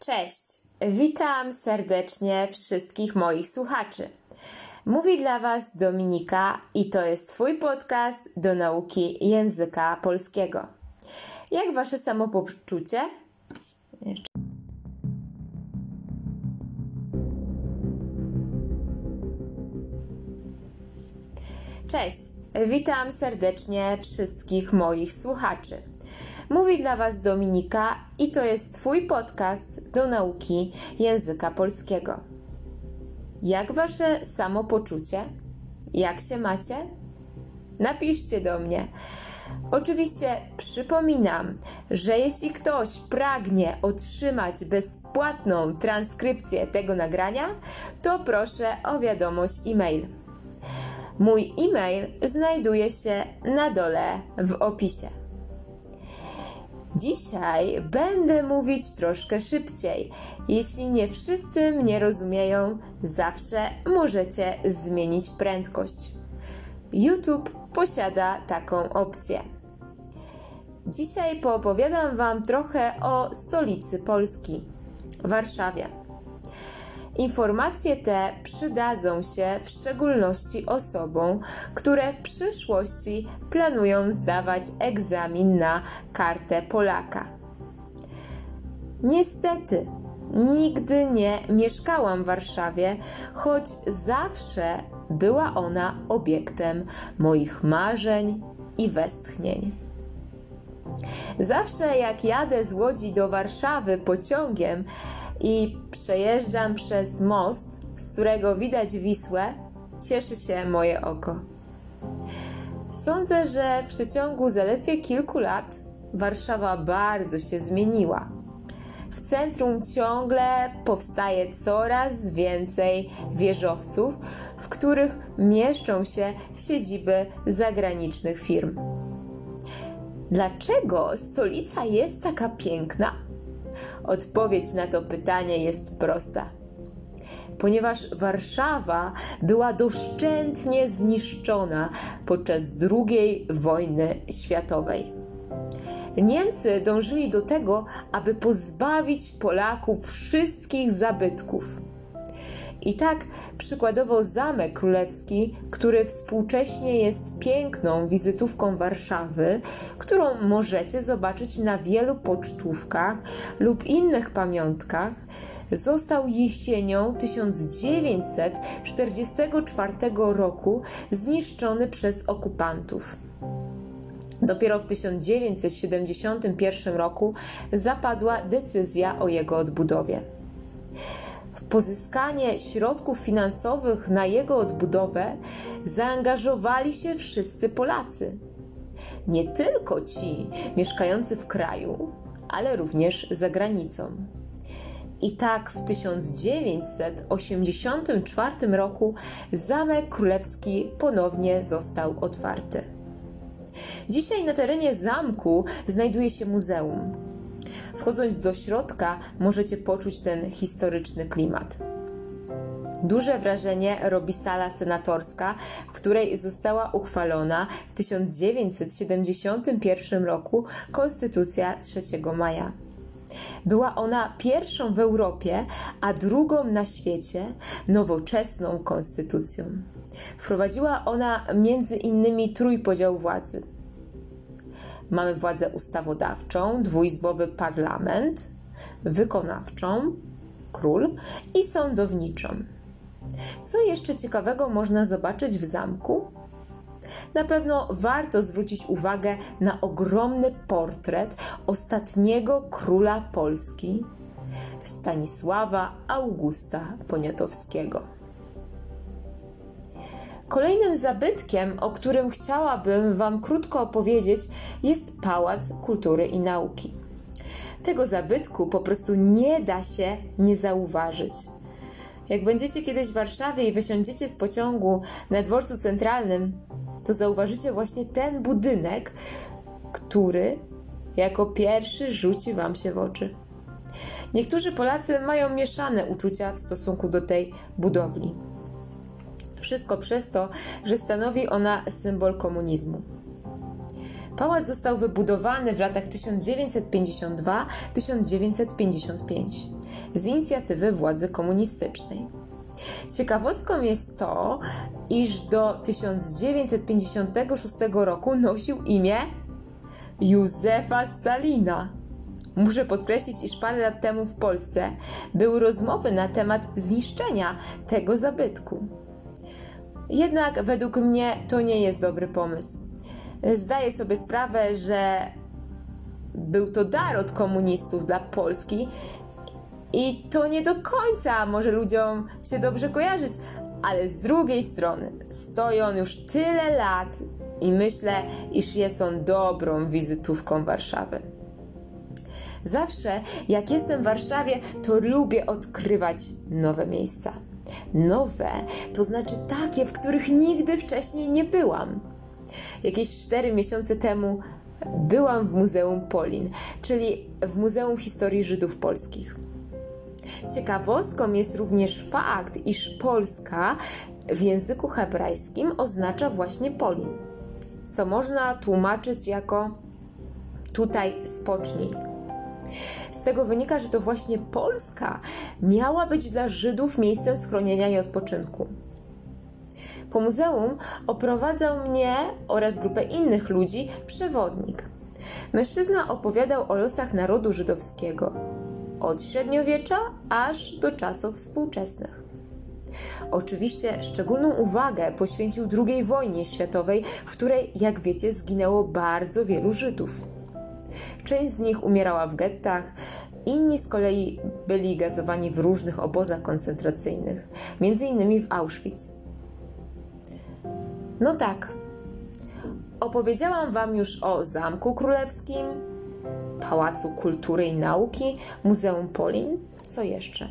Cześć, witam serdecznie wszystkich moich słuchaczy. Mówi dla Was Dominika i to jest Twój podcast do nauki języka polskiego. Jak Wasze samopoczucie? Cześć, witam serdecznie wszystkich moich słuchaczy. Mówi dla Was Dominika i to jest Twój podcast do nauki języka polskiego. Jak Wasze samopoczucie? Jak się macie? Napiszcie do mnie. Oczywiście przypominam, że jeśli ktoś pragnie otrzymać bezpłatną transkrypcję tego nagrania, to proszę o wiadomość e-mail. Mój e-mail znajduje się na dole w opisie. Dzisiaj będę mówić troszkę szybciej. Jeśli nie wszyscy mnie rozumieją, zawsze możecie zmienić prędkość. YouTube posiada taką opcję. Dzisiaj poopowiadam Wam trochę o stolicy Polski Warszawie. Informacje te przydadzą się w szczególności osobom, które w przyszłości planują zdawać egzamin na kartę Polaka. Niestety, nigdy nie mieszkałam w Warszawie, choć zawsze była ona obiektem moich marzeń i westchnień. Zawsze jak jadę z Łodzi do Warszawy pociągiem, i przejeżdżam przez most, z którego widać Wisłę, cieszy się moje oko. Sądzę, że w przeciągu zaledwie kilku lat Warszawa bardzo się zmieniła. W centrum ciągle powstaje coraz więcej wieżowców, w których mieszczą się siedziby zagranicznych firm. Dlaczego stolica jest taka piękna? Odpowiedź na to pytanie jest prosta. Ponieważ Warszawa była doszczętnie zniszczona podczas II wojny światowej. Niemcy dążyli do tego, aby pozbawić Polaków wszystkich zabytków i tak przykładowo Zamek Królewski, który współcześnie jest piękną wizytówką Warszawy, którą możecie zobaczyć na wielu pocztówkach lub innych pamiątkach, został jesienią 1944 roku zniszczony przez okupantów. Dopiero w 1971 roku zapadła decyzja o jego odbudowie w pozyskanie środków finansowych na jego odbudowę zaangażowali się wszyscy Polacy. Nie tylko ci mieszkający w kraju, ale również za granicą. I tak w 1984 roku Zamek Królewski ponownie został otwarty. Dzisiaj na terenie zamku znajduje się muzeum. Wchodząc do środka, możecie poczuć ten historyczny klimat. Duże wrażenie robi sala senatorska, w której została uchwalona w 1971 roku Konstytucja 3 maja. Była ona pierwszą w Europie, a drugą na świecie nowoczesną konstytucją. Wprowadziła ona między innymi trójpodział władzy Mamy władzę ustawodawczą, dwuizbowy parlament, wykonawczą, król i sądowniczą. Co jeszcze ciekawego można zobaczyć w zamku? Na pewno warto zwrócić uwagę na ogromny portret ostatniego króla Polski, Stanisława Augusta Poniatowskiego. Kolejnym zabytkiem, o którym chciałabym Wam krótko opowiedzieć, jest Pałac Kultury i Nauki. Tego zabytku po prostu nie da się nie zauważyć. Jak będziecie kiedyś w Warszawie i wysiądziecie z pociągu na dworcu centralnym, to zauważycie właśnie ten budynek, który jako pierwszy rzuci Wam się w oczy. Niektórzy Polacy mają mieszane uczucia w stosunku do tej budowli. Wszystko przez to, że stanowi ona symbol komunizmu. Pałac został wybudowany w latach 1952-1955 z inicjatywy władzy komunistycznej. Ciekawostką jest to, iż do 1956 roku nosił imię Józefa Stalina. Muszę podkreślić, iż parę lat temu w Polsce były rozmowy na temat zniszczenia tego zabytku. Jednak według mnie to nie jest dobry pomysł. Zdaję sobie sprawę, że był to dar od komunistów dla Polski i to nie do końca może ludziom się dobrze kojarzyć, ale z drugiej strony stoi on już tyle lat i myślę, iż jest on dobrą wizytówką Warszawy. Zawsze, jak jestem w Warszawie, to lubię odkrywać nowe miejsca. Nowe to znaczy takie, w których nigdy wcześniej nie byłam. Jakieś 4 miesiące temu byłam w Muzeum Polin, czyli w Muzeum Historii Żydów Polskich. Ciekawostką jest również fakt, iż Polska w języku hebrajskim oznacza właśnie Polin, co można tłumaczyć jako tutaj spocznij. Z tego wynika, że to właśnie Polska miała być dla Żydów miejscem schronienia i odpoczynku. Po muzeum oprowadzał mnie oraz grupę innych ludzi przewodnik. Mężczyzna opowiadał o losach narodu żydowskiego od średniowiecza aż do czasów współczesnych. Oczywiście szczególną uwagę poświęcił II wojnie światowej, w której, jak wiecie, zginęło bardzo wielu Żydów. Część z nich umierała w gettach, inni z kolei byli gazowani w różnych obozach koncentracyjnych, między innymi w Auschwitz. No tak, opowiedziałam Wam już o Zamku Królewskim, Pałacu Kultury i Nauki, Muzeum Polin. Co jeszcze?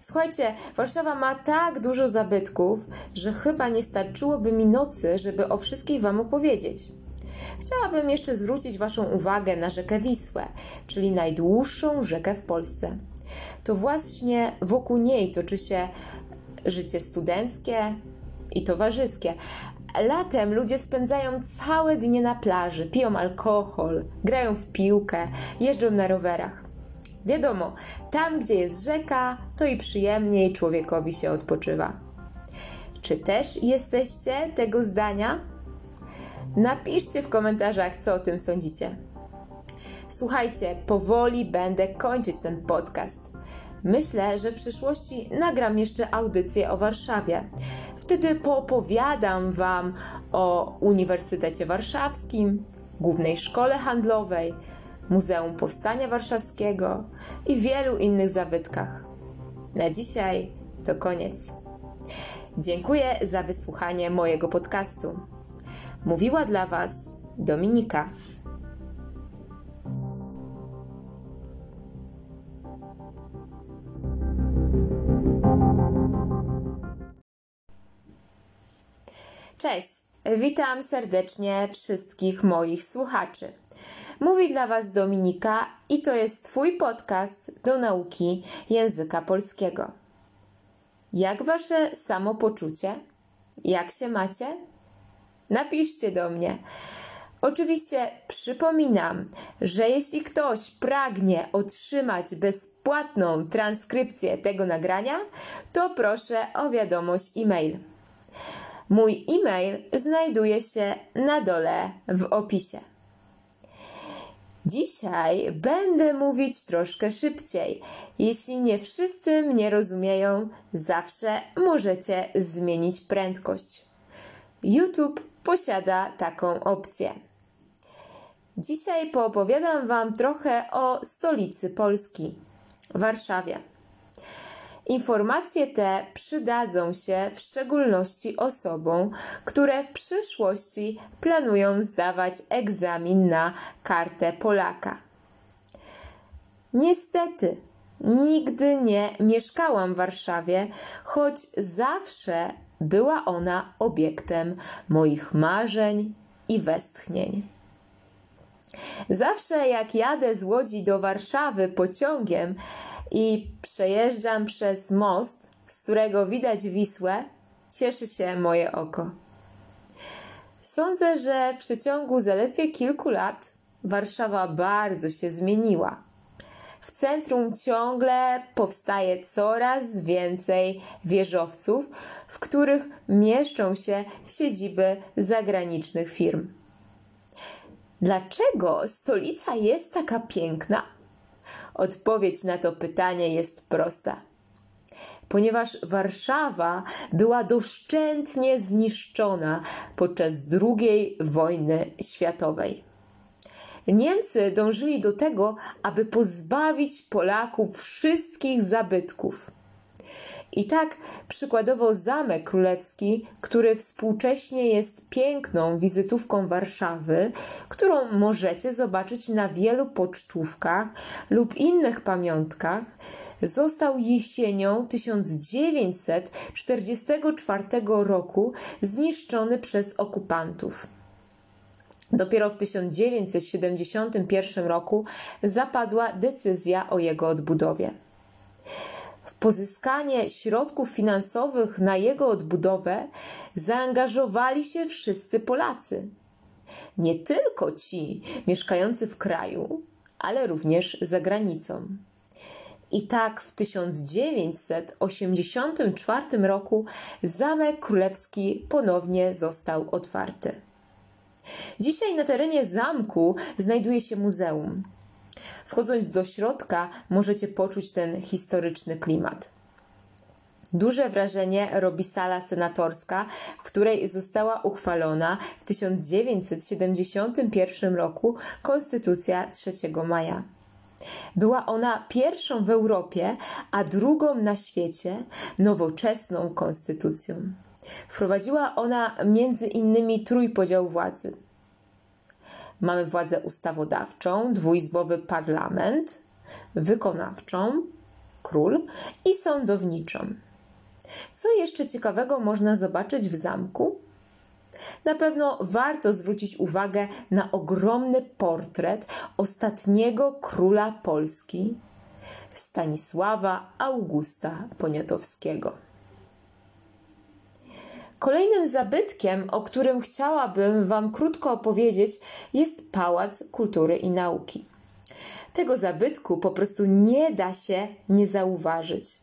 Słuchajcie, Warszawa ma tak dużo zabytków, że chyba nie starczyłoby mi nocy, żeby o wszystkich Wam opowiedzieć. Chciałabym jeszcze zwrócić Waszą uwagę na rzekę Wisłę, czyli najdłuższą rzekę w Polsce. To właśnie wokół niej toczy się życie studenckie i towarzyskie. Latem ludzie spędzają całe dnie na plaży, piją alkohol, grają w piłkę, jeżdżą na rowerach. Wiadomo, tam gdzie jest rzeka, to i przyjemniej człowiekowi się odpoczywa. Czy też jesteście tego zdania? Napiszcie w komentarzach, co o tym sądzicie. Słuchajcie, powoli będę kończyć ten podcast. Myślę, że w przyszłości nagram jeszcze audycję o Warszawie. Wtedy poopowiadam Wam o Uniwersytecie Warszawskim, Głównej Szkole Handlowej, Muzeum Powstania Warszawskiego i wielu innych zabytkach. Na dzisiaj to koniec. Dziękuję za wysłuchanie mojego podcastu. Mówiła dla Was Dominika. Cześć, witam serdecznie wszystkich moich słuchaczy. Mówi dla Was Dominika i to jest Twój podcast do nauki języka polskiego. Jak Wasze samopoczucie? Jak się macie? Napiszcie do mnie. Oczywiście przypominam, że jeśli ktoś pragnie otrzymać bezpłatną transkrypcję tego nagrania, to proszę o wiadomość e-mail. Mój e-mail znajduje się na dole w opisie. Dzisiaj będę mówić troszkę szybciej. Jeśli nie wszyscy mnie rozumieją, zawsze możecie zmienić prędkość. YouTube posiada taką opcję. Dzisiaj poopowiadam Wam trochę o stolicy Polski Warszawie. Informacje te przydadzą się w szczególności osobom, które w przyszłości planują zdawać egzamin na kartę Polaka. Niestety, nigdy nie mieszkałam w Warszawie, choć zawsze była ona obiektem moich marzeń i westchnień. Zawsze jak jadę z Łodzi do Warszawy pociągiem, i przejeżdżam przez most, z którego widać Wisłę, cieszy się moje oko. Sądzę, że w przeciągu zaledwie kilku lat Warszawa bardzo się zmieniła. W centrum ciągle powstaje coraz więcej wieżowców, w których mieszczą się siedziby zagranicznych firm. Dlaczego stolica jest taka piękna? Odpowiedź na to pytanie jest prosta. Ponieważ Warszawa była doszczętnie zniszczona podczas II wojny światowej. Niemcy dążyli do tego, aby pozbawić Polaków wszystkich zabytków. I tak przykładowo Zamek Królewski, który współcześnie jest piękną wizytówką Warszawy, którą możecie zobaczyć na wielu pocztówkach lub innych pamiątkach, został jesienią 1944 roku zniszczony przez okupantów. Dopiero w 1971 roku zapadła decyzja o jego odbudowie. W pozyskanie środków finansowych na jego odbudowę zaangażowali się wszyscy Polacy. Nie tylko ci mieszkający w kraju, ale również za granicą. I tak w 1984 roku Zamek Królewski ponownie został otwarty. Dzisiaj na terenie zamku znajduje się muzeum. Wchodząc do środka, możecie poczuć ten historyczny klimat. Duże wrażenie robi sala senatorska, w której została uchwalona w 1971 roku Konstytucja 3 maja. Była ona pierwszą w Europie, a drugą na świecie nowoczesną konstytucją. Wprowadziła ona między innymi trójpodział władzy. Mamy władzę ustawodawczą, dwuizbowy parlament, wykonawczą, król i sądowniczą. Co jeszcze ciekawego można zobaczyć w zamku? Na pewno warto zwrócić uwagę na ogromny portret ostatniego króla Polski, Stanisława Augusta Poniatowskiego. Kolejnym zabytkiem, o którym chciałabym Wam krótko opowiedzieć, jest Pałac Kultury i Nauki. Tego zabytku po prostu nie da się nie zauważyć.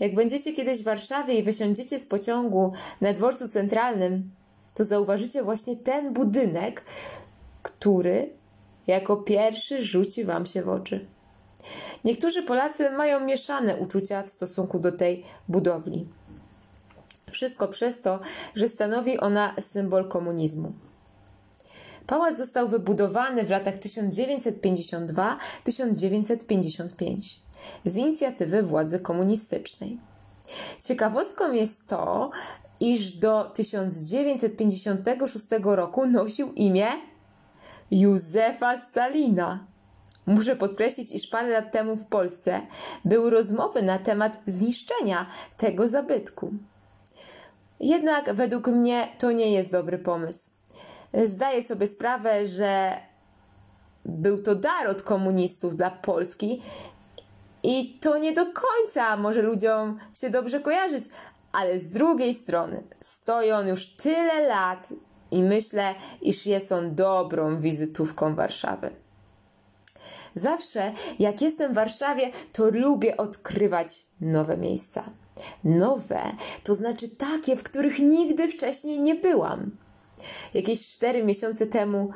Jak będziecie kiedyś w Warszawie i wysiądziecie z pociągu na dworcu centralnym, to zauważycie właśnie ten budynek, który jako pierwszy rzuci Wam się w oczy. Niektórzy Polacy mają mieszane uczucia w stosunku do tej budowli. Wszystko przez to, że stanowi ona symbol komunizmu. Pałac został wybudowany w latach 1952-1955 z inicjatywy władzy komunistycznej. Ciekawostką jest to, iż do 1956 roku nosił imię Józefa Stalina. Muszę podkreślić, iż parę lat temu w Polsce były rozmowy na temat zniszczenia tego zabytku. Jednak według mnie to nie jest dobry pomysł. Zdaję sobie sprawę, że był to dar od komunistów dla Polski i to nie do końca może ludziom się dobrze kojarzyć, ale z drugiej strony stoi on już tyle lat i myślę, iż jest on dobrą wizytówką Warszawy. Zawsze, jak jestem w Warszawie, to lubię odkrywać nowe miejsca. Nowe to znaczy takie, w których nigdy wcześniej nie byłam. Jakieś cztery miesiące temu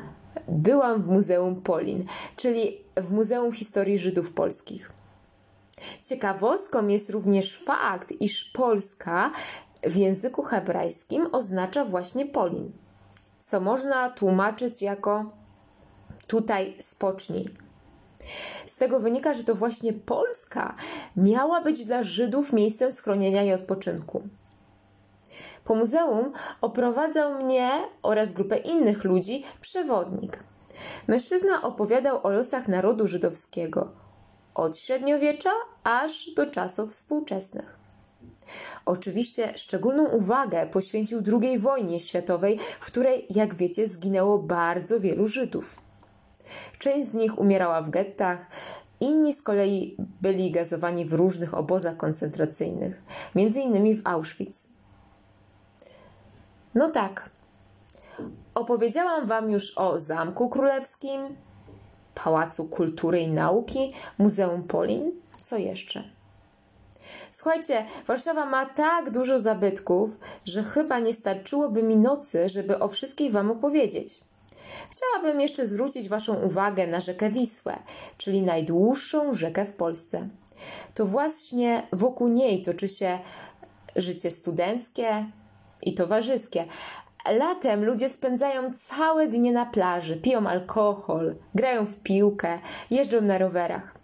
byłam w Muzeum Polin, czyli w Muzeum Historii Żydów Polskich. Ciekawostką jest również fakt, iż Polska w języku hebrajskim oznacza właśnie Polin, co można tłumaczyć jako tutaj spocznij. Z tego wynika, że to właśnie Polska miała być dla Żydów miejscem schronienia i odpoczynku. Po muzeum oprowadzał mnie oraz grupę innych ludzi przewodnik. Mężczyzna opowiadał o losach narodu żydowskiego od średniowiecza aż do czasów współczesnych. Oczywiście szczególną uwagę poświęcił II wojnie światowej, w której, jak wiecie, zginęło bardzo wielu Żydów. Część z nich umierała w gettach, inni z kolei byli gazowani w różnych obozach koncentracyjnych, między innymi w Auschwitz. No tak, Opowiedziałam Wam już o Zamku Królewskim, Pałacu Kultury i Nauki, Muzeum Polin. Co jeszcze? Słuchajcie, Warszawa ma tak dużo zabytków, że chyba nie starczyłoby mi nocy, żeby o wszystkich Wam opowiedzieć. Chciałabym jeszcze zwrócić Waszą uwagę na rzekę Wisłę, czyli najdłuższą rzekę w Polsce. To właśnie wokół niej toczy się życie studenckie i towarzyskie. Latem ludzie spędzają całe dnie na plaży, piją alkohol, grają w piłkę, jeżdżą na rowerach.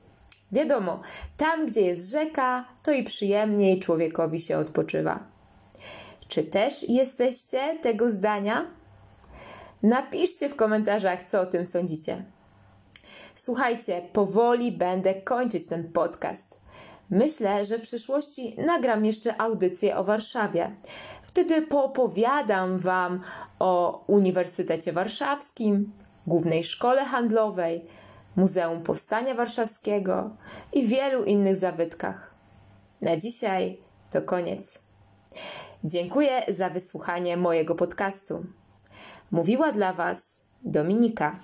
Wiadomo, tam gdzie jest rzeka, to i przyjemniej człowiekowi się odpoczywa. Czy też jesteście tego zdania? Napiszcie w komentarzach, co o tym sądzicie. Słuchajcie, powoli będę kończyć ten podcast. Myślę, że w przyszłości nagram jeszcze audycję o Warszawie. Wtedy poopowiadam Wam o Uniwersytecie Warszawskim, Głównej Szkole Handlowej, Muzeum Powstania Warszawskiego i wielu innych zabytkach. Na dzisiaj to koniec. Dziękuję za wysłuchanie mojego podcastu. Mówiła dla Was Dominika.